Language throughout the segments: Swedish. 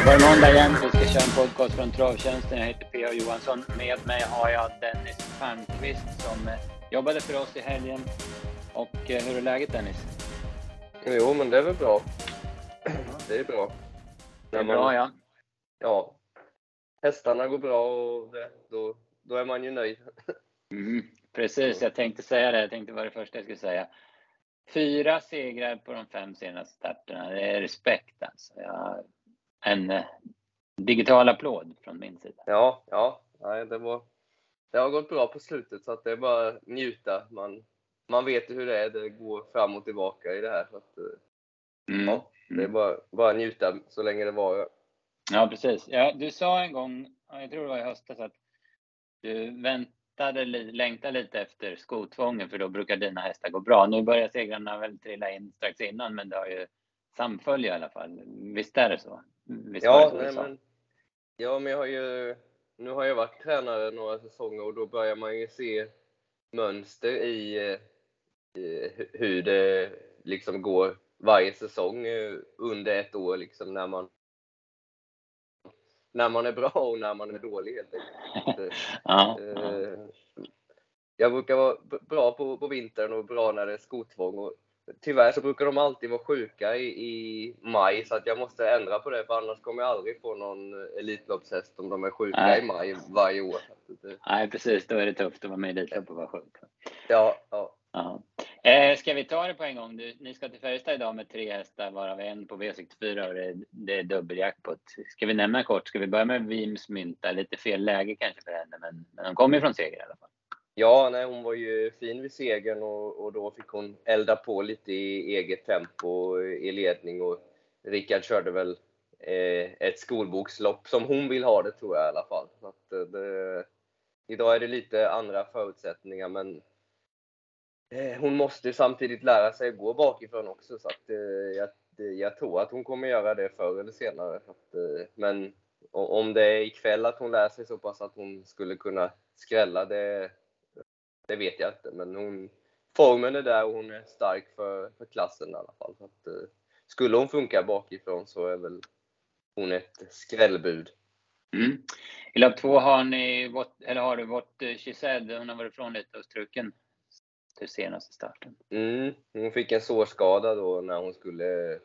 Det var måndag igen. Vi ska köra en podcast från Travtjänsten. Jag heter P.A. Johansson. Med mig har jag Dennis Palmqvist som eh, jobbade för oss i helgen. Och eh, hur är läget Dennis? Jo, men det är väl bra. Det är bra. Det är bra ja. Ja. Hästarna går bra och det, då, då är man ju nöjd. Mm, precis, jag tänkte säga det. Jag tänkte vara det första jag skulle säga. Fyra segrar på de fem senaste starterna. Det är respekt alltså. Jag, en eh, digital applåd från min sida. Ja, ja. Nej, det, var, det har gått bra på slutet så att det är bara njuta. Man, man vet ju hur det är. Det går fram och tillbaka i det här. Så att, eh, Mm. ja, det är bara, bara njuta så länge det varar. Ja, precis. Ja, du sa en gång, ja, jag tror det var i höstas, att du väntade, längtade lite efter skotvången för då brukar dina hästar gå bra. Nu börjar segrarna väl trilla in strax innan, men det har ju samfölj i alla fall. Visst är det så? Ja, nej, sa? men, ja, men jag har ju, nu har jag varit tränare några säsonger och då börjar man ju se mönster i, eh, i hu- hur det liksom går varje säsong eh, under ett år liksom när man när man är bra och när man är dålig helt enkelt. ja, ja. Eh, Jag brukar vara bra på, på vintern och bra när det är skotvång. Och tyvärr så brukar de alltid vara sjuka i, i maj, så att jag måste ändra på det, för annars kommer jag aldrig få någon Elitloppshäst om de är sjuka Nej. i maj varje år. Nej, precis. Då är det tufft att vara med i Elitloppet och vara sjuk. Ja, ja. Eh, ska vi ta det på en gång? Du, ni ska till Färjestad idag med tre hästar, varav en på V64 och det, är- det är dubbeljackpot. Ska vi nämna kort? Ska vi börja med Vims Mynta? Lite fel läge kanske för henne, men, men de kommer ju från seger i alla fall ja nej, hon var ju fin vid segern och, och då fick hon elda på lite i eget tempo i ledning. Och Rickard körde väl eh, ett skolbokslopp som hon vill ha det, tror jag i alla fall. Så att, eh, det, idag är det lite andra förutsättningar, men eh, hon måste samtidigt lära sig att gå bakifrån också. Så att, eh, jag, jag tror att hon kommer göra det förr eller senare. Så att, eh, men om det är ikväll att hon lär sig så pass att hon skulle kunna skrälla, det, det vet jag inte. Men hon, formen är där och hon är stark för, för klassen i alla fall. Så att, eh, skulle hon funka bakifrån så är väl hon ett skrällbud. Mm. I lopp två har, ni, eller har du vårt eh, Giselle, hon har varit ifrån lite och struken till senaste starten. Mm, hon fick en sårskada då när hon skulle,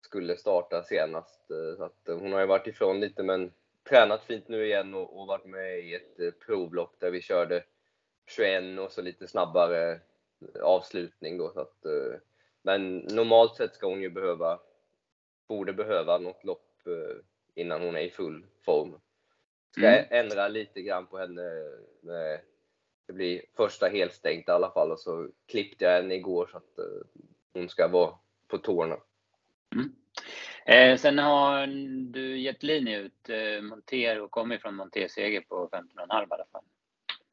skulle starta senast. eh, Så att eh, hon har ju varit ifrån lite men tränat fint nu igen och, och varit med i ett eh, provlopp där vi körde 21 och så lite snabbare avslutning då. Så att, eh, men normalt sett ska hon ju behöva, borde behöva något lopp eh, innan hon är i full form. Ska Mm. ändra lite grann på henne. Med, det blir första helstängt i alla fall och så klippte jag henne igår så att eh, hon ska vara på tårna. Eh, sen har du gett linje ut eh, Monter och kommer från Monter-seger på 15,5 i alla fall.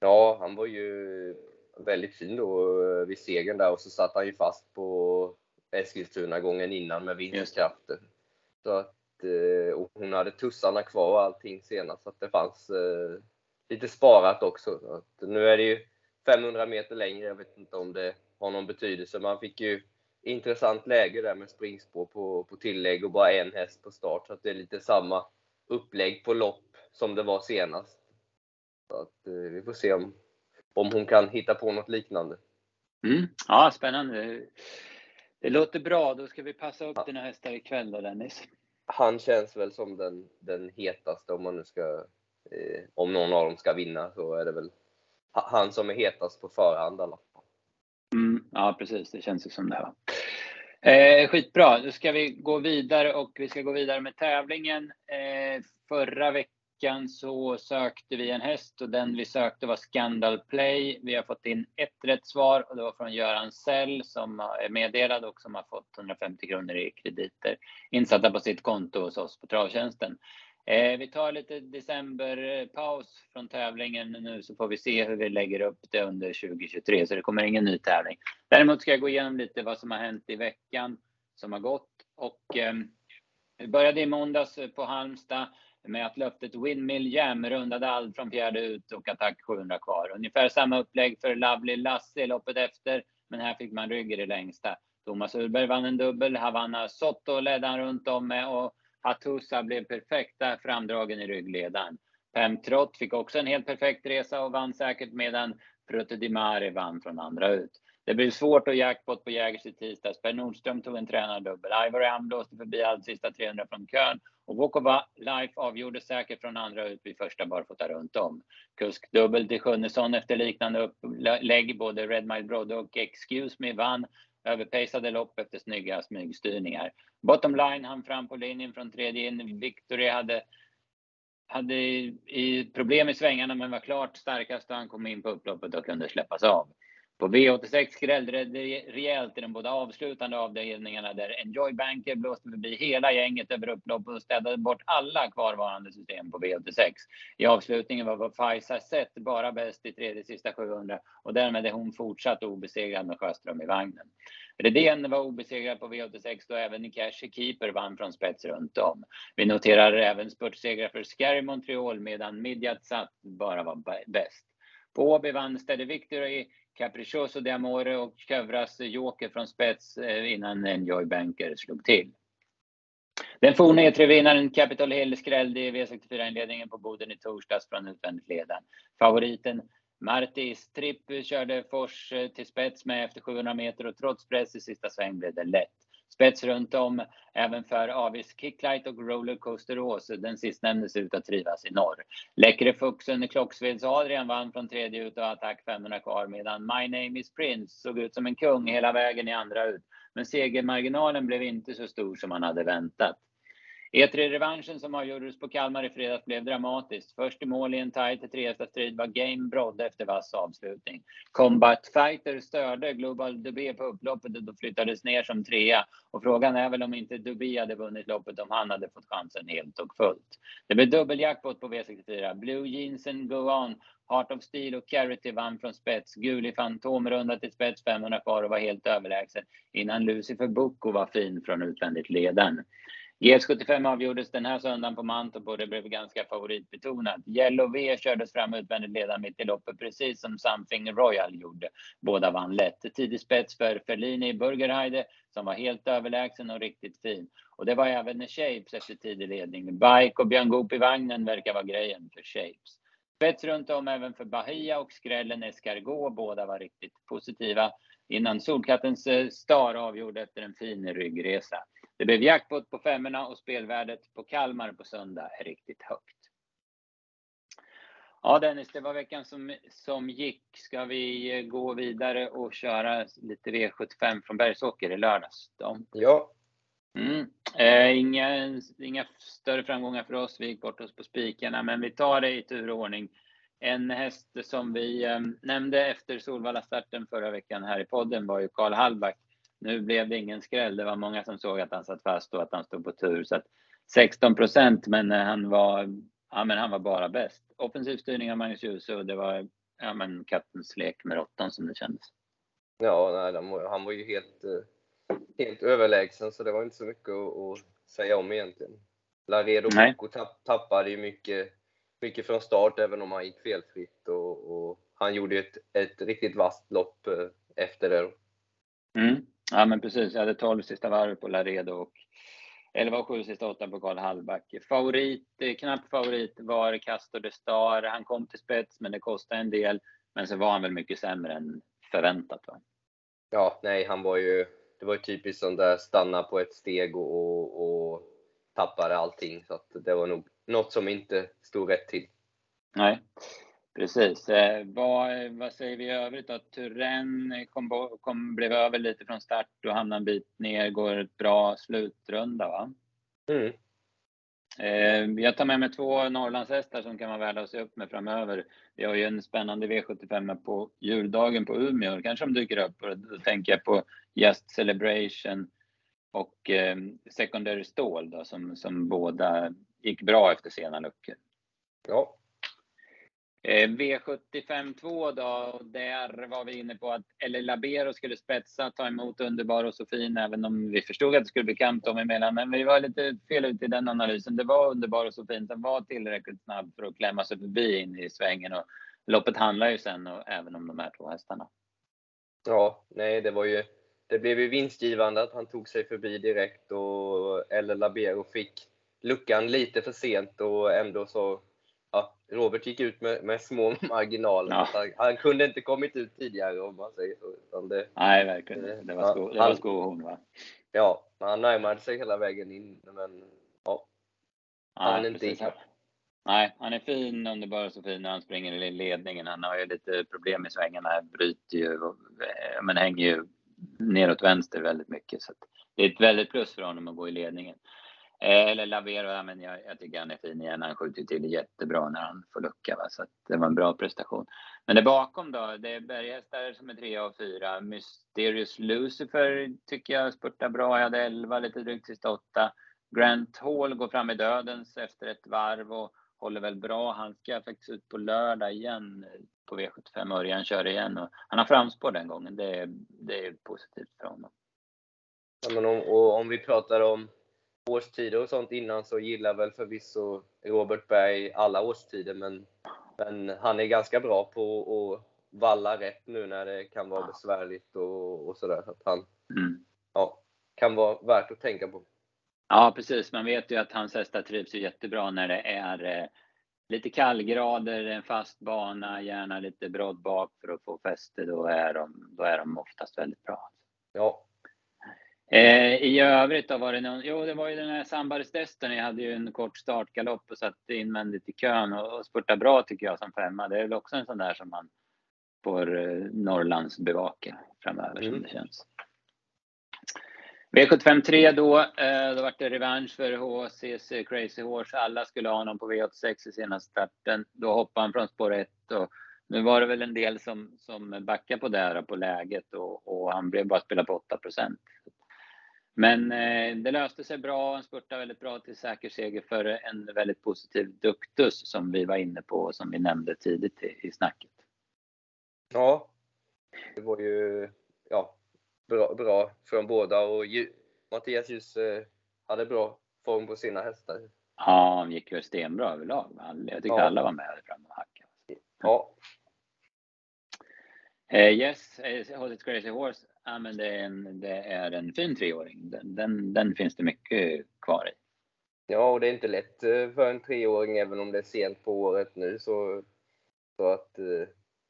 Ja, han var ju väldigt fin då eh, vid segern där och så satt han ju fast på Eskilstuna gången innan med vinstkrafter. Så att, eh, hon hade tussarna kvar och allting senast så att det fanns eh, lite sparat också. Så att, nu är det ju 500 meter längre, jag vet inte om det har någon betydelse. Man fick ju intressant läge där med springspår på, på tillägg och bara en häst på start. Så att det är lite samma upplägg på lopp som det var senast. Så att, eh, vi får se om, om hon kan hitta på något liknande. Mm. Ja, spännande. Det låter bra. Då ska vi passa upp dina hästar ikväll då, Dennis. Han känns väl som den, den hetaste om man nu ska, eh, om någon av dem ska vinna så är det väl ha- han som är hetast på förhand i alla fall. Mm. Ja, precis. Det känns ju som det. Va? Eh, skitbra. Då ska vi gå vidare och vi ska gå vidare med tävlingen. Eh, förra veckan så sökte vi en häst och den vi sökte var Scandal Play. Vi har fått in ett rätt svar och det var från Göran Sell som är meddelad och som har fått 150 kronor i krediter insatta på sitt konto hos oss på Travtjänsten. Eh, vi tar lite decemberpaus från tävlingen nu så får vi se hur vi lägger upp det under 2023 så det kommer ingen ny tävling. Däremot ska jag gå igenom lite vad som har hänt i veckan som har gått och eh, vi började i måndags på Halmstad med att löftet Windmill Jam rundade allt från fjärde ut och attack 700 kvar. Ungefär samma upplägg för Lovely Lassie i loppet efter, men här fick man rygg i det längsta. Thomas Urberg vann en dubbel, Havanna Sotto ledde han runt om med och Hatusa blev perfekta framdragen i ryggledaren. Pem Trott fick också en helt perfekt resa och vann säkert medan Frutte Di Mare vann från andra ut. Det blev svårt att jackpot på Jägers i tisdags. Per Nordström tog en tränardubbel. Ivory Am blåste förbi allt sista 300 från kön och Vukova Life avgjorde säkert från andra ut vid första barfota runt om. Kuskdubbel till Sjunnesson efter liknande upplägg. Både Red Mile Brodde och Excuse Me vann överpejsade lopp efter snygga smygstyrningar. Bottom line hann fram på linjen från tredje in. Victory hade hade i problem i svängarna men var klart starkast då han kom in på upploppet och kunde släppas av. På V86 skrällde det rejält i de båda avslutande avdelningarna där Enjoy Banker blåste förbi hela gänget över upploppet och städade bort alla kvarvarande system på V86. I avslutningen var Faiza Sett bara bäst i tredje sista 700 och därmed är hon fortsatt obesegrad med Sjöström i vagnen. Redén var obesegrad på V86 då även Nikashi Keeper vann från spets runt om. Vi noterar även spurtsegrar för Scary Montreal medan Midjat Sat bara var bäst. På Åby vann Steady Victory Capriccioso de Amore och Kövras Joker från spets eh, innan Enjoy Banker slog till. Den forne E3-vinnaren Capital Hill skrällde i V64-inledningen på Boden i torsdags från utvändigt ledan. Favoriten Martis Tripp körde Fors eh, till spets med efter 700 meter och trots press i sista sväng blev det lätt. Spets runt om även för Avis Kicklight och Rollercoaster Ås. Den sistnämnde ser ut att trivas i norr. Läckre Fuxen Klocksveds Adrian vann från tredje ut och attack 500 kvar medan My Name Is Prince såg ut som en kung hela vägen i andra ut. Men segermarginalen blev inte så stor som man hade väntat. E3-revanschen som avgjordes på Kalmar i fredags blev dramatiskt. Först i mål i en tajt tredje strid var Game Brodde efter vass avslutning. Combat Fighter störde Global Dubé på upploppet och då flyttades ner som trea. Och frågan är väl om inte Dubé hade vunnit loppet om han hade fått chansen helt och fullt. Det blev dubbeljackpot på V64. Blue Jeansen Go On Heart of Steel och Carity vann från spets. Guli Fantomrunda till spets 500 kvar och var helt överlägsen innan Lucifer Bucco var fin från utvändigt ledaren. GS75 avgjordes den här söndagen på Mantorp och det blev ganska favoritbetonat. Yellow V kördes fram utvändigt ledaren mitt i loppet, precis som Something Royal gjorde. Båda vann lätt. Tidig spets för Fellini i Burgerheide, som var helt överlägsen och riktigt fin. Och det var även Shapes efter tidig ledning. Bike och Björn Goop i vagnen verkar vara grejen för Shapes. Spets runt om även för Bahia och skrällen Escargot. Båda var riktigt positiva innan Solkattens eh, Star avgjorde efter en fin ryggresa. Det blev jackpot på femmorna och spelvärdet på Kalmar på söndag är riktigt högt. Ja Dennis, det var veckan som, som gick. Ska vi gå vidare och köra lite V75 från Bergsåker i lördags? Då? Ja. Mm. Eh, inga, inga större framgångar för oss. Vi gick bort oss på spikarna, men vi tar det i tur och ordning. En häst som vi eh, nämnde efter Solvalla-starten förra veckan här i podden var ju Karl Hallback nu blev det ingen skräll. Det var många som såg att han satt fast och att han stod på tur. Så att 16 procent, men eh, han var, ja, men han var bara bäst. Offensiv styrning av Magnus Djuse och det var ja, men kattens lek med råttan som det kändes. Ja, nej, han var ju helt, eh, helt överlägsen så det var inte så mycket att, säga om egentligen. Laredo tapp, tappade ju mycket, mycket från start även om han gick felfritt och, och han gjorde ett, ett riktigt vasst lopp eh, efter det. Mm. Ja, men precis. Jag hade 12 sista varv på Laredo och 11 och 7 sista 8 på Karl Hallback. Favorit, eh, knapp favorit var Castor de Star. Han kom till spets, men det kostade en del. Men så var han väl mycket sämre än förväntat. Va? Ja, nej, han var ju, det var ju typiskt sån där stanna på ett steg och, och, och tappade allting. Så att det var nog något som inte stod rätt till. Nej. Precis. Eh, vad, vad säger vi i övrigt då? Turen kom, kom, blev över lite från start och hamnade en bit ner. Går ett bra slutrunda va? Mm. Eh, jag tar med mig två Norrlandshästar som kan vara värda att se upp med framöver. Vi har ju en spännande V75 på juldagen på Umeå. Kanske de dyker upp. Och då tänker jag på Just Celebration och eh, Secondary Stål då, som, som båda gick bra efter sena luckor. Ja, Eh, V75 2 då, där var vi inne på att Eller Labero skulle spetsa, ta emot Underbar och Sofin, även om vi förstod att det skulle bli kamp dem emellan. Men vi var lite fel ute i den analysen. Det var Underbar och Sofin som var tillräckligt snabb för att klämma sig förbi in i svängen. Och loppet handlar ju sen och, även om de här två hästarna. Ja, nej, det var ju det blev ju vinstgivande att han tog sig förbi direkt och Eller Labero fick luckan lite för sent och ändå så Robert gick ut med, med små marginaler. Ja. Han, han, kunde inte kommit ut tidigare om man säger så. Det, Nej, verkligen. Det var, sko, det var skohorn va? Ja, han närmade sig hela vägen in, men ja. Han Nej, inte precis. Nej, han är fin, underbar och så fin när han springer i ledningen. Han har ju lite problem i svängarna, bryter ju, men hänger ju neråt vänster väldigt mycket. Så det är ett väldigt plus för honom att gå i ledningen. Eh, eller Lavero, men jag, jag tycker han är fin igen. Han skjuter till jättebra när han får lucka. Va? Så det var en bra prestation. Men det bakom då, det är berghästar som är trea och fyra. Mysterious Lucifer tycker jag spurtar bra. Jag hade elva, lite drygt sista åtta. Grant Hall går fram i dödens efter ett varv och håller väl bra. Han ska faktiskt ut på lördag igen på V75 Örjan kör igen och han har framspår den gången. Det är, det är positivt för honom. Ja, men om, och om vi pratar om årstider och sånt innan så gillar väl förvisso Robert Berg alla årstider, men, men han är ganska bra på att valla rätt nu när det kan vara besvärligt och, och sådär. Att han mm. ja, kan vara värt att tänka på. Ja, precis. Man vet ju att hans hästar trivs jättebra när det är eh, lite kallgrader, en fast bana, gärna lite brodd bak för att få fäste. Då är de, då är de oftast väldigt bra. Ja, Eh, I övrigt då var det någon, jo det var ju den här Sambares-testen. Jag hade ju en kort startgalopp och satt invändigt i kön och, och spurtade bra tycker jag som femma. Det är väl också en sån där som man får eh, Norrlands bevaka framöver mm. som det känns. V75 3 då, eh, då var det revansch för HCC Crazy Horse. Alla skulle ha honom på V86 i senaste starten. Då hoppade han från spår 1 och nu var det väl en del som, som backade på det på läget och, och han blev bara spela på 8 procent. Men eh, det löste sig bra. Han spurtade väldigt bra till säker seger för en väldigt positiv Duktus som vi var inne på och som vi nämnde tidigt i, snacket. Ja, det var ju ja, bra, bra från båda och Mattias Ljus eh, hade bra form på sina hästar. Ja, han gick ju stenbra överlag. Jag tyckte ja. alla var med fram och hackade. Ja. Uh, yes, Hold It Crazy Horse ja, men det, är en, det är en fin treåring. Den, den, den, finns det mycket kvar i. Ja, och det är inte lätt eh, för en treåring även om det är sent på året nu. Så, så att eh,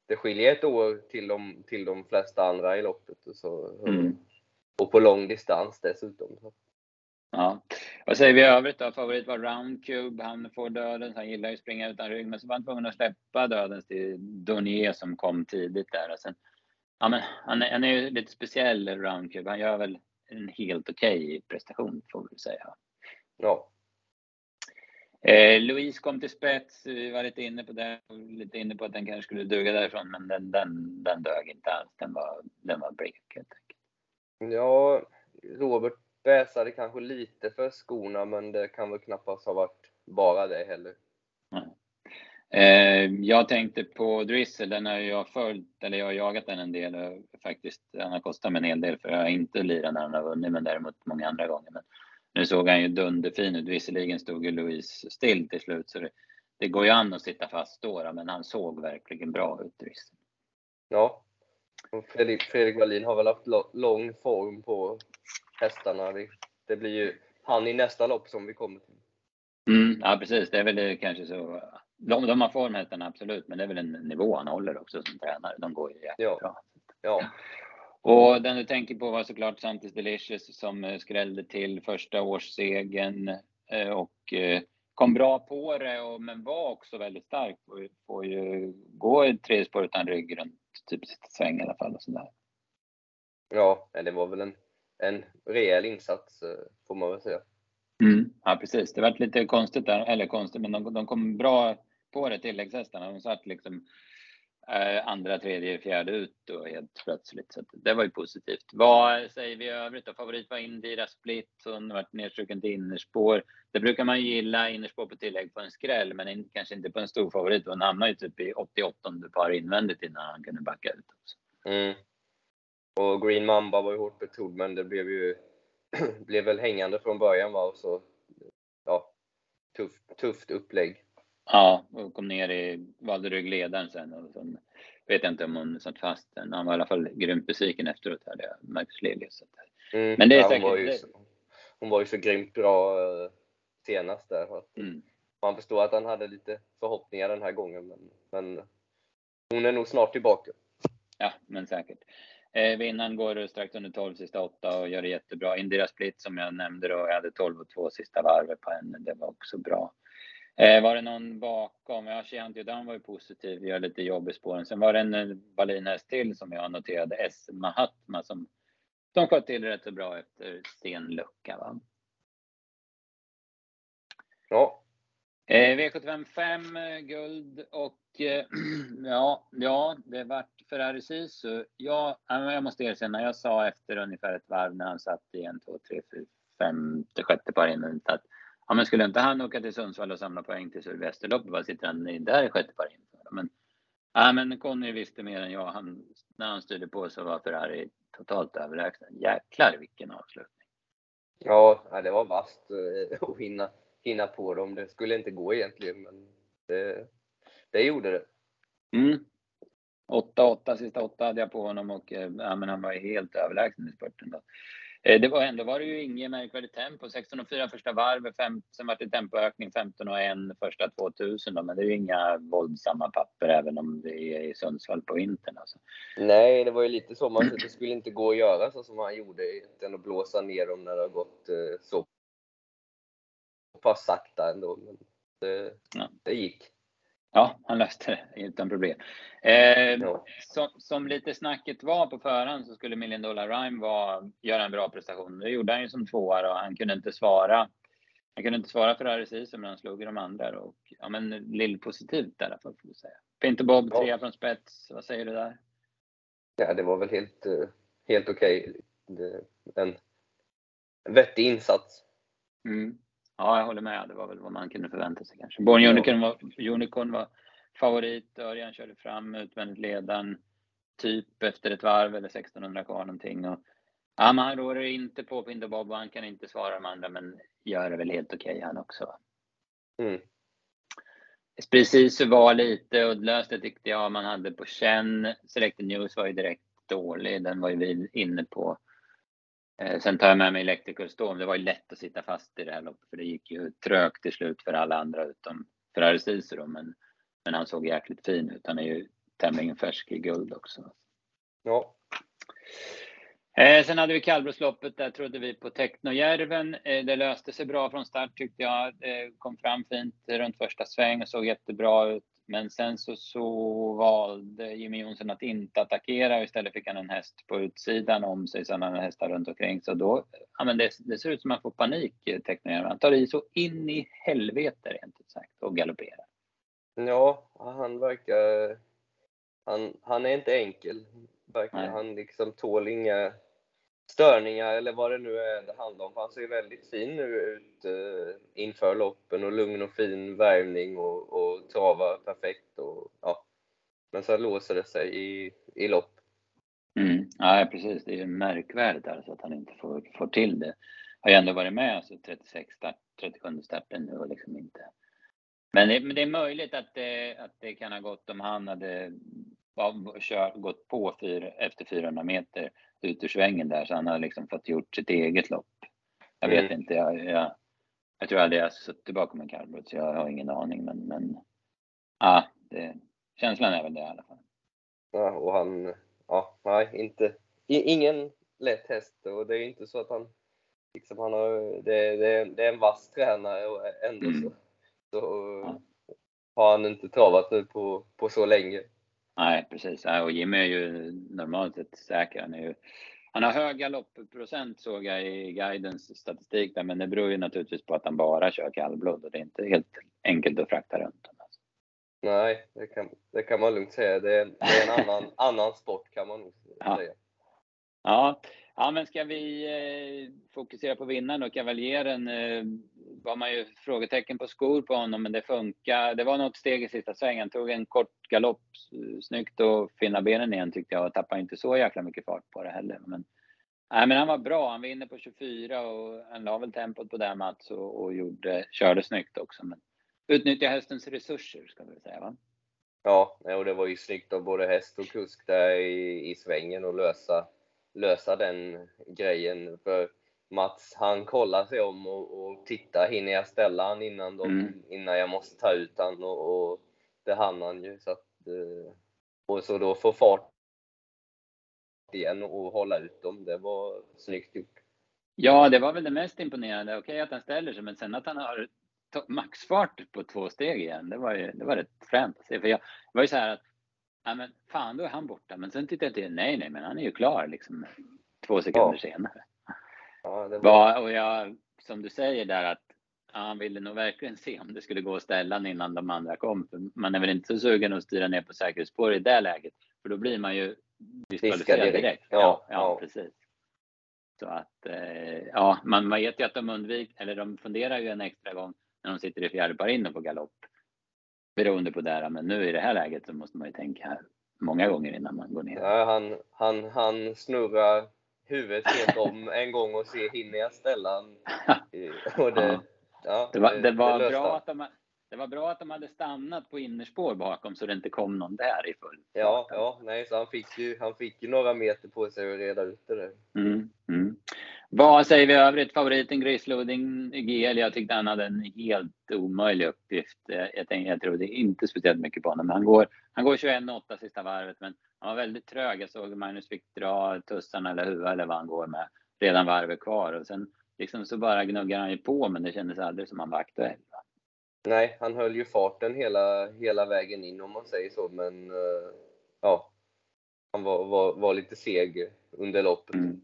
det skiljer ett år till de, till de flesta andra i loppet. Och, så, mm. och på lång distans dessutom. Ja. Vad säger vi i övrigt då? Favorit var Roundcube. Han får dödens. Han gillar ju att springa utan rygg, men så var han tvungen att släppa dödens till Donier som kom tidigt där. Och sen ja, men han, är, han är ju lite speciell, Roundcube. Han gör väl en helt okej okay prestation, får vi säga. Ja. Eh, Louise kom till spets. Vi var lite inne på det. Lite inne på att den kanske skulle duga därifrån, men den, den, den dög inte alls. Den var, den var blek helt enkelt. Ja, Robert bäsade kanske lite för skorna, men det kan väl knappast ha varit bara det heller. Eh, jag tänkte på Drizzle, den har jag följt, eller jag har jagat den en del och faktiskt, den har kostat mig en hel del för jag har inte lirat när han har vunnit, men däremot många andra gånger. Men nu såg han ju dunderfin ut. Visserligen stod ju Louise still till slut, så det, det går ju an att sitta fast då, men han såg verkligen bra ut, Drizzle. Ja, och Fredrik, Fredrik Wallin har väl haft lång form på hästarna. Det blir ju han i nästa lopp som vi kommer till. Mm, ja, precis. Det är väl kanske så de, de har formhästarna absolut, men det är väl en nivå han håller också som tränare. De går ju jättebra. Ja. ja. Och den du tänker på var såklart Santis Delicious som eh, skrällde till första årssegen eh, och eh, kom bra på det, och, men var också väldigt stark. Får, får ju gå i tre spår utan rygg runt typ sväng i alla fall. Och sådär. Ja, det var väl en, en rejäl insats får man väl säga. Mm, ja, precis. Det var lite konstigt där, eller konstigt, men de, de kom bra på det, tilläggshästarna. De satt liksom eh, andra, tredje, fjärde ut då helt plötsligt. Så det var ju positivt. Vad säger vi i övrigt då? Favorit var Indira Split. Hon har varit nedstruken till innerspår. Det brukar man gilla, innerspår på tillägg på en skräll, men in, kanske inte på en stor favorit. Hon hamnade ju typ i 88 par invändigt innan han kunde backa ut. Också. Mm. Och Green Mamba var ju hårt betrodd, men det blev ju blev väl hängande från början va? Och så, ja, tufft, tufft upplägg. Ja, och kom ner i, valde ryggledaren sen och sen vet jag inte om hon satt fast den. Han var i alla fall grymt besviken efteråt hade jag, Liljes. Mm, Men det är ja, säkert... Hon var, ju så, hon var ju så grymt bra. Eh, senast där. Mm. Man förstår att han hade lite förhoppningar den här gången, men, men hon är nog snart tillbaka. Ja, men säkert. Eh, vinnaren går strax under 12 sista åtta och gör det jättebra. Indira Split som jag nämnde då, jag hade 12 och 2 sista varvet på henne. Det var också bra. Eh, var det någon bakom? Ja, Shihan Yodan var ju positiv, gör lite jobb i spåren. Sen var det en eh, Wallin till som jag noterade, S. Mahatma, som, som sköt till rätt så bra efter stenlucka. Va? Ja. Eh, V75 5, guld och eh, ja, ja, det vart Ferrari Sisu. Ja, jag måste erkänna, jag sa efter ungefär ett varv när han satt i en, två, tre, fyra, femte, sjätte par innan att ja, men skulle inte han åka till Sundsvall och samla poäng till Sylvesterloppet, vad sitter han i där i sjätte par in? Men, ja, men Conny visste mer än jag. Han, när han styrde på så var Ferrari totalt överlägsen. Jäklar vilken avslutning. Ja, det var vasst eh, att hinna, hinna på dem. Det skulle inte gå egentligen, men det, det gjorde det. Mm. 8-8, sista åtta hade jag på honom och eh, ja, men han var helt överlägsen i spurten. Då. Eh, det var ändå var det ju inget märkvärdigt tempo. 16 och 4 första varvet, sen var det tempoökning 15 och 1 första 2000 då, men det är ju inga våldsamma papper även om det är i Sundsvall på vintern. Alltså. Nej, det var ju lite så. Man, det skulle inte gå att göra så som han gjorde, utan att blåsa ner dem när det har gått eh, så pass sakta ändå. Men det, ja. det gick. Ja, han löste det utan problem. Eh, ja. som, som, lite snacket var på förhand så skulle Million Dollar Rhyme var, göra en bra prestation. Det gjorde han ju som tvåa och han kunde inte svara. Han kunde inte svara för RSI men han slog i de andra. Och, ja, men lill positivt i alla fall får vi säga. Pinter Bob, ja. trea från spets. Vad säger du där? Ja, det var väl helt, eh, helt okej. Okay. En vettig insats. Mm. Ja, jag håller med. Det var väl vad man kunde förvänta sig kanske. Born Unicorn var, Unicorn var favorit. Örjan körde fram utvändigt ledaren typ efter ett varv eller 1600 kvar någonting. Och, ja, man rår inte på Pinder Bob och han kan inte svara de andra, men gör det väl helt okej okay, han också. Mm. Precis så var lite uddlöst, det tyckte jag man hade på känn. Selected News var ju direkt dålig. Den var ju vi inne på sen tar jag med mig Electrical Storm. Det var ju lätt att sitta fast i det här loppet för det gick ju trögt till slut för alla andra utom Ferrari Cicero. Men, men han såg jäkligt fin ut. Han är ju tämligen färsk i guld också. Ja. Eh, sen hade vi kallblodsloppet. Där trodde vi på Technojärven. Eh, det löste sig bra från start tyckte jag. Det kom fram fint runt första sväng och såg jättebra ut. Men sen så, så valde Jimmy Jonsson att inte attackera och istället fick han en häst på utsidan om sig, han hade hästar runt omkring. Så då, ja men det, det ser ut som att han får panik, Technojärven. Han tar i så in i helvete rent ut sagt och galopperar. Ja, han verkar... Han, han är inte enkel. Verkar. Han liksom tål inga störningar eller vad det nu är det handlar om. Han ser väldigt fin nu ut eh, inför loppen och lugn och fin värmning och, och travar perfekt. Och, ja. Men så låser det sig i, i lopp. Mm. Ja, precis. Det är ju märkvärdigt alltså att han inte får, får till det. Har ju ändå varit med alltså 36 start, 37 starten nu och liksom inte. Men det, men det är möjligt att det, att det kan ha gått om han hade kör, gått på fyr, efter 400 meter ut ur svängen där så han har liksom fått gjort sitt eget lopp. Jag vet mm. inte, jag, jag, jag tror aldrig jag suttit bakom en kallblod så jag har ingen aning men, men ja, det, känslan är väl det i alla fall. Ja, och han, ja, nej, inte, ingen lätt häst och det är inte så att han liksom han har, det, det, det är en vass tränare och ändå mm. så, så ja. har han inte travat nu på, på så länge. Nej, precis. Och Jimmy är ju normalt sett säker. Han, är ju, han har hög galoppprocent såg jag i guidens statistik där, men det beror ju naturligtvis på att han bara kör kallblod och det är inte helt enkelt att frakta runt honom. Nej, det kan, det kan man lugnt säga. Det är, det är en annan, annan sport kan man nog säga. Ja, Ja, Ja, men ska vi eh, fokusera på vinnaren och Kavaljeren eh, var man ju frågetecken på skor på honom, men det funkar. Det var något steg i sista svängen. Tog en kort galopp, snyggt och finna benen igen tyckte jag och tappade inte så jäkla mycket fart på det heller. Men, nej, men han var bra. Han vinner på 24 och han la väl tempot på det Mats och, och gjorde, körde snyggt också. Men utnyttja hästens resurser ska vi säga va? Ja, och det var ju snyggt av både häst och kusk där i, i svängen och lösa lösa den grejen. För Mats, han kollar sig om och, och tittar, hinner jag ställa han innan, de, Mm. innan jag måste ta ut han och, och det hann han ju. Så att, eh, och så då få fart igen och hålla ut dem, det var snyggt gjort. Ja, det var väl det mest imponerande. Okej att han ställer sig, men sen att han har maxfart på två steg igen. Det var ju det var rätt fränt att se. För jag det var ju så här att, ja men fan då är han borta. Men sen tittade jag till, nej nej, men han är ju klar liksom två sekunder senare. Ja, var, Var, och jag, som du säger där att ja, han ville nog verkligen se om det skulle gå att ställa han innan de andra kom. För man är väl inte så sugen att styra ner på säkerhetsspår i det läget. För då blir man ju diskvalificerad direkt. direkt. Ja, ja, ja, ja. precis. Så att, eh, ja, man, man vet ju att de undviker, eller de funderar ju en extra gång när de sitter i fjärde par in och på galopp. Beroende på det men nu i det här läget så måste man ju tänka många gånger innan man går ner. ja, han, han, han snurrar huvudet helt om en gång och ser, hinner jag ställa Och det, Ja. ja, Det var, det var löste bra att de, det var bra att de hade stannat på innerspår bakom så det inte kom någon där i full Ja, ja, nej, så han fick ju, han fick ju några meter på sig att reda ut det där. Mm, mm. Vad säger vi övrigt? Favoriten Grisloding GL. Jag tyckte han hade en helt omöjlig uppgift. Jag, tänkte, jag trodde inte speciellt mycket på honom. Men han går, han går 21,8 sista varvet, men han var väldigt trög. Jag såg Magnus fick dra tussarna eller huvudet eller vad han går med redan varvet kvar och sen liksom så bara gnuggar han ju på, men det kändes aldrig som han var aktuell. Nej, han höll ju farten hela, hela vägen in om man säger så, men eh, ja, han var, var, var lite seg under loppet. Mm.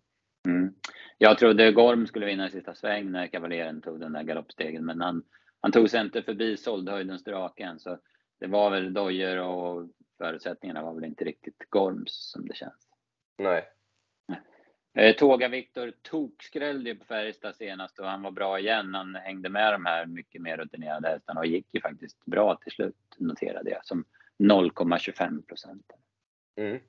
Mm. Jag trodde Gorm skulle vinna i sista sväng när kavaleren tog den där galoppstegen, men han, han tog sig inte förbi såldhöjdens draken. Så det var väl dojor och förutsättningarna var väl inte riktigt Gorms som det känns. Nej, Eh, Tåga Viktor tokskrällde ju på Färjestad senast och han var bra igen. Han hängde med de här mycket mer rutinerade hästarna och gick ju faktiskt bra till slut, noterade jag, som 0,25 procent. mm.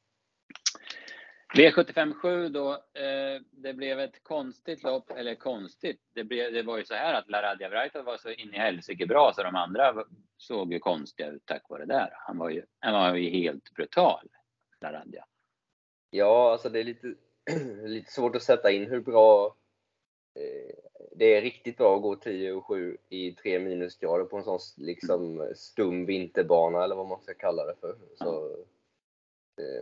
V757 då, eh, det blev ett konstigt lopp, eller konstigt, det, blev, det var ju så här att Laradja Vrajta var så in i helsike bra så de andra såg ju konstiga ut tack vare det där. Han var ju, han var ju helt brutal, Laradja. ja, alltså det är lite, lite svårt att sätta in hur bra eh, det är riktigt bra att gå 10 och 7 i 3 minusgrader på en sån liksom stum vinterbana eller vad man ska kalla det för. Så, eh,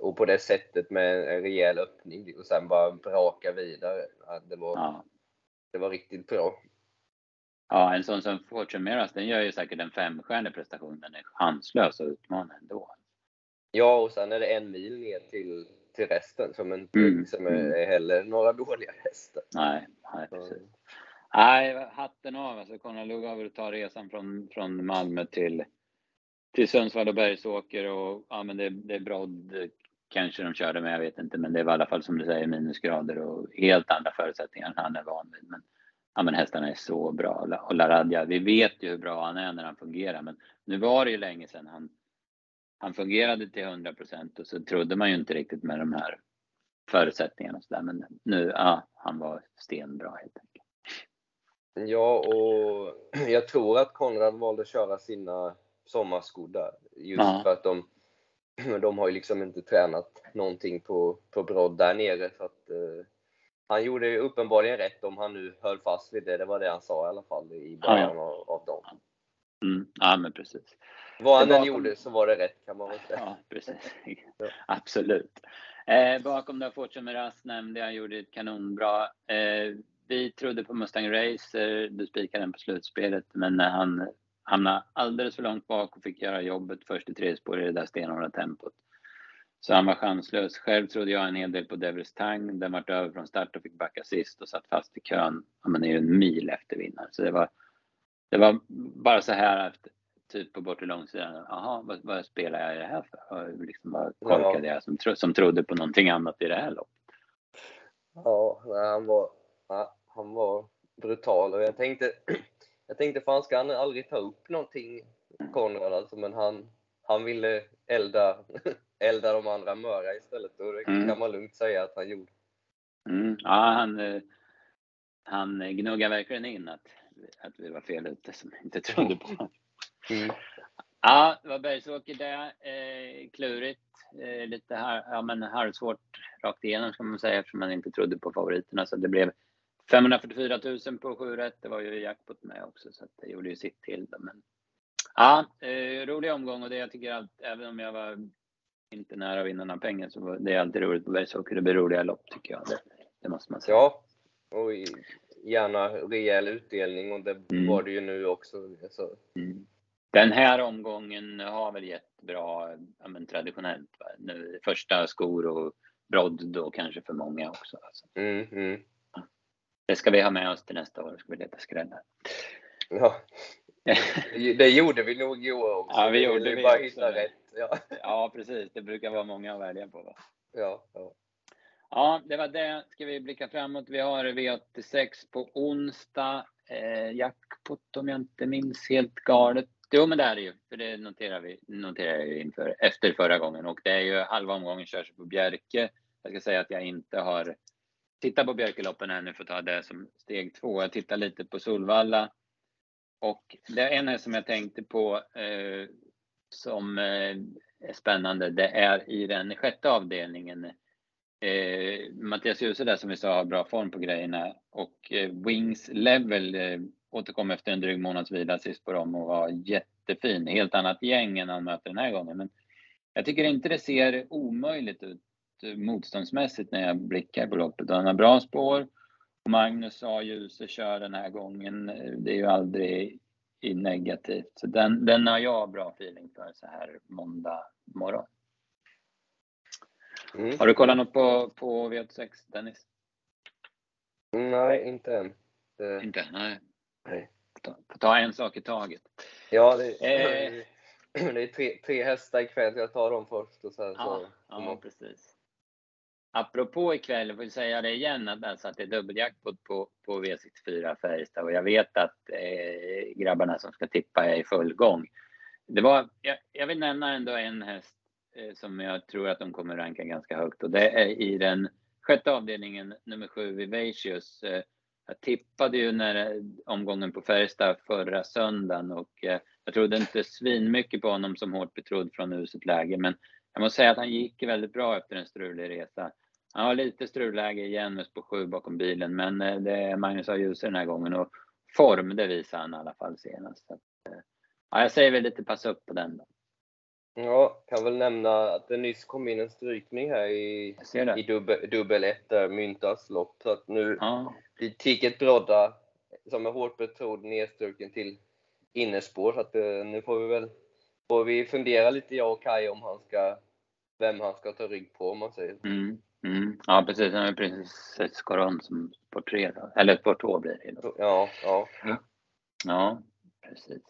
och på det sättet med en rejäl öppning och sen bara braka vidare. Det, var, Ja. det var riktigt bra. ja, en sån som Fortune Miras, den gör ju säkert en femstjärnig prestation. Den är chanslös att utmana ändå. Ja, och sen är det en mil ner till, till resten som inte Mm, liksom är, mm. heller några dåliga hästar. Nej, nej Så, precis. Nej, hatten av. Alltså Konrad Lugauer tar resan från, från Malmö till, till Sundsvall och Bergsåker och ja, men det, det är brodd kanske de körde med, jag vet inte, men det var i alla fall som du säger minusgrader och helt andra förutsättningar än han är van vid. Men, ja, men hästarna är så bra och Laradja, vi vet ju hur bra han är när han fungerar, men nu var det ju länge sedan han, han fungerade till 100 procent och så trodde man ju inte riktigt med de här förutsättningarna och så där, men nu, ja, han var stenbra helt enkelt. Ja, och jag tror att Konrad valde att köra sina sommarskor där. Just Ja. för att de, de har ju liksom inte tränat någonting på, på brodd där nere. Så att, eh, han gjorde ju uppenbarligen rätt om han nu höll fast vid det. Det var det han sa i alla fall i början av, av dagen. Mm, ja, men precis. Vad han än gjorde så var det rätt kan man väl säga. Ja, precis. Ja. Absolut. Eh, bakom där Fortune Miraz nämnde jag, gjorde ett kanonbra. Eh, vi trodde på Mustang Racer, du spikade den på slutspelet, men när han hamnade alldeles för långt bak och fick göra jobbet först i tredje spår i det där stenhårda tempot. Så han var chanslös. Själv trodde jag en hel del på Devils Tang. Den vart över från start och fick backa sist och satt fast i kön. Ja, men det är ju en mil efter vinnaren. Så det var, det var bara så här efter, typ på bortre långsidan. Jaha, vad, vad spelar jag i det här för? Liksom vad korkade jag som, tro, som trodde på någonting annat i det här loppet. Ja, nej, han var, ja, han var brutal och jag tänkte, jag tänkte fan ska han aldrig ta upp någonting, Konrad alltså, men han, han ville elda, elda de andra möra istället och det Mm. kan man lugnt säga att han gjorde. Mm, ja, han, eh, han gnuggar verkligen in att, att vi var fel ute som inte trodde på honom. Mm. Ja, det var Bergsåker där. Eh, klurigt. Eh, lite här, ja, men halvsvårt rakt igenom ska man säga eftersom man inte trodde på favoriterna. Så det blev 544 000 på 7 rätt. Det var ju jackpot med också så det gjorde ju sitt till. Det. Men, ja, eh, rolig omgång och det jag tycker allt, även om jag var inte nära att vinna några pengar så det är alltid roligt på Bergsåker. Det blir roliga lopp tycker jag. Det, det måste man säga. Ja, och gärna rejäl utdelning och det mm. var det ju nu också. Så. Mm. Den här omgången har väl gett bra, ja, men traditionellt. Va? Nu, första skor och brodd då kanske för många också. Alltså. Mm, mm. Det ska vi ha med oss till nästa år, ska vi leta skrällar. Ja, det gjorde vi nog i år också. Ja, vi gjorde vi bara också. hitta rätt. Ja. ja, precis. Det brukar vara många att välja på. Va? Ja, ja. Ja, det var det. Ska vi blicka framåt? Vi har V86 på onsdag. Eh, jackpot om jag inte minns helt galet. Jo, men det är det ju. För det noterar vi noterar jag inför, efter förra gången. Och det är ju halva omgången körs på Bjerke. Jag ska säga att jag inte har Titta på Björkeloppen här nu för att ta det som steg två. Jag tittar lite på Solvalla. Och det ena som jag tänkte på eh, som eh, är spännande. Det är i den sjätte avdelningen. Eh, Mattias Djuse där som vi sa har bra form på grejerna och eh, Wings Level eh, återkom efter en dryg månads vila sist på dem och var jättefin. Helt annat gäng än han möter den här gången. Men jag tycker inte det ser omöjligt ut motståndsmässigt när jag blickar på loppet. Han har bra spår. Och Magnus A. Djuse kör den här gången. Det är ju aldrig i negativt. Så den, den har jag bra feeling för så här måndag morgon. Mm. Har du kollat något på, på V86 Dennis? Nej, inte än. Det... Inte? Nej. Nej. Ta, ta en sak i taget. Ja, det, eh. det är tre, tre hästar ikväll. Jag tar dem först och sen ja, så. Ja, precis. Apropå ikväll, jag får säga det igen, att, alltså att det är dubbeljackpot på, på V64 Färjestad och jag vet att eh, grabbarna som ska tippa är i full gång. Det var, jag, jag vill nämna ändå en häst eh, som jag tror att de kommer ranka ganska högt och det är i den sjätte avdelningen, nummer sju, Vivacious. Eh, jag tippade ju när eh, omgången på Färjestad förra söndagen och eh, jag trodde inte svinmycket på honom som hårt betrodd från uselt läge, men jag måste säga att han gick väldigt bra efter en strulig resa. Har lite strulläge igen på sju bakom bilen, men eh, det är Magnus A. Djuse den här gången och form, det visar han i alla fall senast. Så eh, ja, jag säger väl lite pass upp på den då. Ja, kan väl nämna att det nyss kom in en strykning här i, i dubbel, dubbel ett där, Myntas lopp. Så att nu ja. blir Ticket Brodda, som är hårt betrodd, nedstruken till innerspår. Så att eh, nu får vi väl får vi fundera lite, jag och Kaj, om han ska, vem han ska ta rygg på om man säger. Mm. Mm. Ja, precis. Han har precis ett Scoron som spår 3, eller spår 2 blir det. Då. Ja, ja. Ja, precis.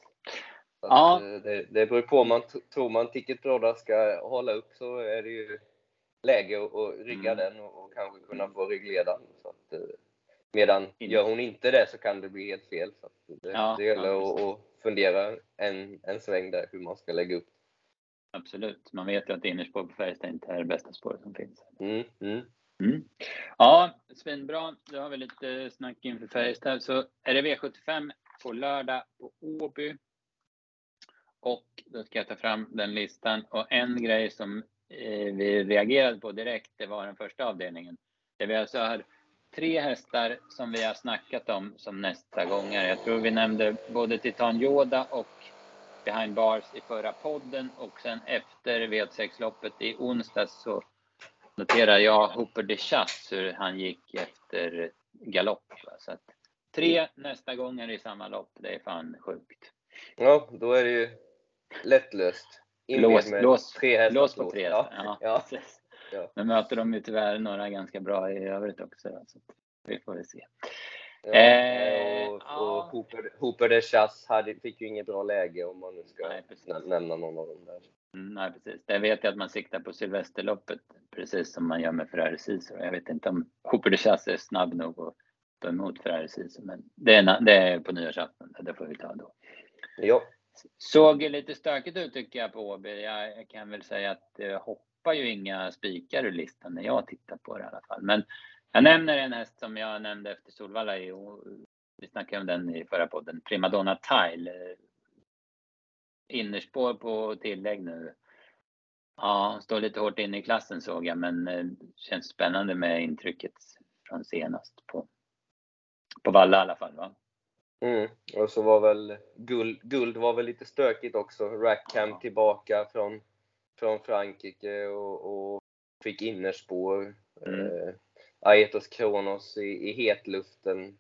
ja. Eh, det, det beror på man tror man Ticket Brodda ska hålla upp så är det ju läge att, att rygga mm. den och, och, kanske kunna få ryggledaren. Så att, eh, medan gör hon inte det så kan det bli helt fel. Så det, ja, det gäller ja, att, att fundera en, en sväng där hur man ska lägga upp Absolut. Man vet ju att innerspår på Färjestad inte är det bästa spåret som finns. Mm, mm. Mm. Ja, svinbra. Då har vi lite snack inför Färjestad. Så är det V75 på lördag på Åby. Och då ska jag ta fram den listan. Och en grej som eh, vi reagerade på direkt, det var den första avdelningen. Där vi alltså har tre hästar som vi har snackat om som nästa gångare. Jag tror vi nämnde både Titan Yoda och behind bars i förra podden och sen efter V86-loppet i onsdags så noterar jag Hooper de Chasse hur han gick efter galopp. Så att tre nästa gånger i samma lopp, det är fan sjukt. Ja, då är det ju lättlöst. Lås, lås, tre lås på tre. Ja. Ja, ja. ja. Men möter de ju tyvärr några ganska bra i övrigt också. Så vi får väl se. Ja, eh, och, och ja. Hooper, Hooper de Chass hade, fick ju inget bra läge om man nu ska nej, nämna någon av dem där. Mm, nej, precis. Det vet jag att man siktar på Sylvesterloppet, precis som man gör med Ferrari Sisu. Jag vet inte om Hooper de Chass är snabb nog att ta emot Ferrari Sisu, men det är, det är på nyårsafton. Det får vi ta då. Ja. Såg lite stökigt ut tycker jag på Åby. Jag, jag kan väl säga att det hoppar ju inga spikar ur listan när jag tittar på det i alla fall. Men jag nämner en häst som jag nämnde efter Solvalla. I, vi snackade om den i förra podden. Primadonna Tile. Innerspår på tillägg nu. Ja, står lite hårt inne i klassen såg jag, men eh, känns spännande med intrycket från senast på, På Valla i alla fall va? Mm. Och så var väl guld, guld var väl lite stökigt också. Rackham ja. tillbaka från, från Frankrike och, och fick innerspår. Mm. Eh, Aetos Kronos i, i hetluften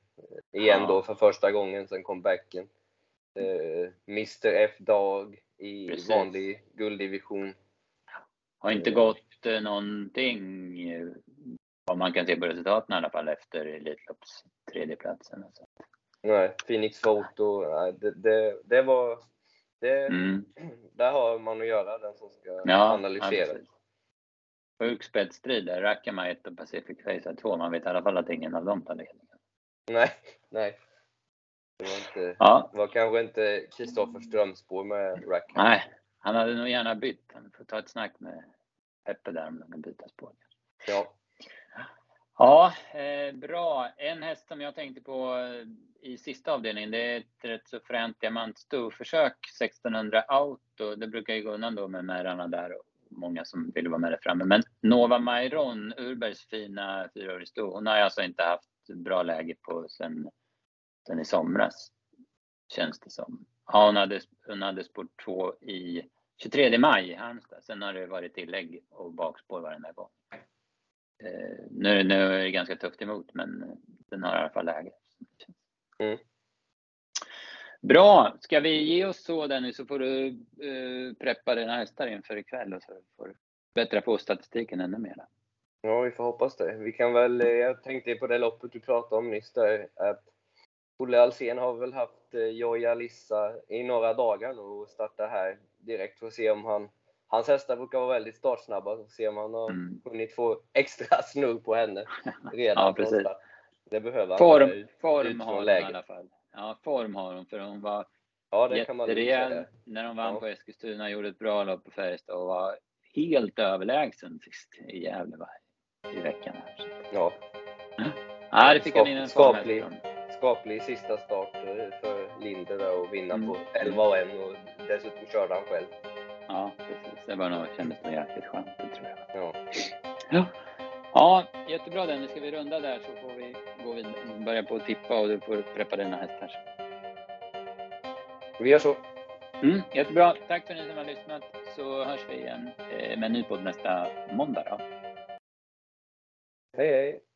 igen då för första gången sedan comebacken. Eh, Mr F Dag i Precis. vanlig gulddivision. Har inte gått eh, någonting vad man kan se på resultaten i alla fall efter Elitlopps tredjeplatsen. Alltså. Nej, Phoenix Photo, det, det, det var... Det, mm. Där har man att göra, den som ska ja, analysera. Ja, Sjuk spetsstrid där. Rakama 1 och Pacific Face 2. Man vet i alla fall att ingen av dem tar ledningen. Nej, nej. Det var, inte, ja. var kanske inte Kristoffer Strömsborg med Rackham. Nej, han hade nog gärna bytt. Han får ta ett snack med Peppe där om de kan byta spår. Ja. Ja, eh, bra. En häst som jag tänkte på eh, i sista avdelningen, det är ett rätt så fränt diamantstorförsök, 1600 Auto. Det brukar ju gå undan då med märarna där många som vill vara med där framme. Men Nova Mairon, Urbergs fina fyraårig sto, hon har alltså inte haft bra läge på sen, sen i somras. Känns det som. Ja, hon hade, hon hade spår 2 i 23 maj i Halmstad. Sen har det varit tillägg och bakspår varenda gång. Eh, nu, nu är det ganska tufft emot, men den har i alla fall läge. Mm. Bra! Ska vi ge oss så Dennis så får du uh, preppa dina hästar inför ikväll och så får du bättra på statistiken ännu mer. Ja, vi får hoppas det. Vi kan väl, eh, jag tänkte på det loppet du pratade om nyss där, att Olle Alsen har väl haft eh, Joja Lissa i några dagar nu och startar här direkt för att se om han Hans hästar brukar vara väldigt startsnabba, så se om han har mm. hunnit få extra snurr på henne redan ja, precis. Det behöver han. Form, form har hon i alla fall. Ja, form har hon, för hon var ja, jätterejäl när hon vann ja. på Eskilstuna, gjorde ett bra lopp på Färjestad och var helt överlägsen sist i Gävle i veckan. Här. Ja. Ja, det fick Skap, han in en skaplig, skaplig sista start för Linder där och vinna mm. på 11 och 1 och dessutom körde han själv. Ja, precis. Det var nog, kändes nog jäkligt skönt, det tror jag. Ja. ja. Ja, jättebra Dennis. Ska vi runda där så får vi gå vidare, börja på att tippa och du får preppa dina hästar. Vi gör så. Mm, jättebra. Tack för att ni som har lyssnat så hörs vi igen eh, med en ny podd nästa måndag. Då. Hej hej!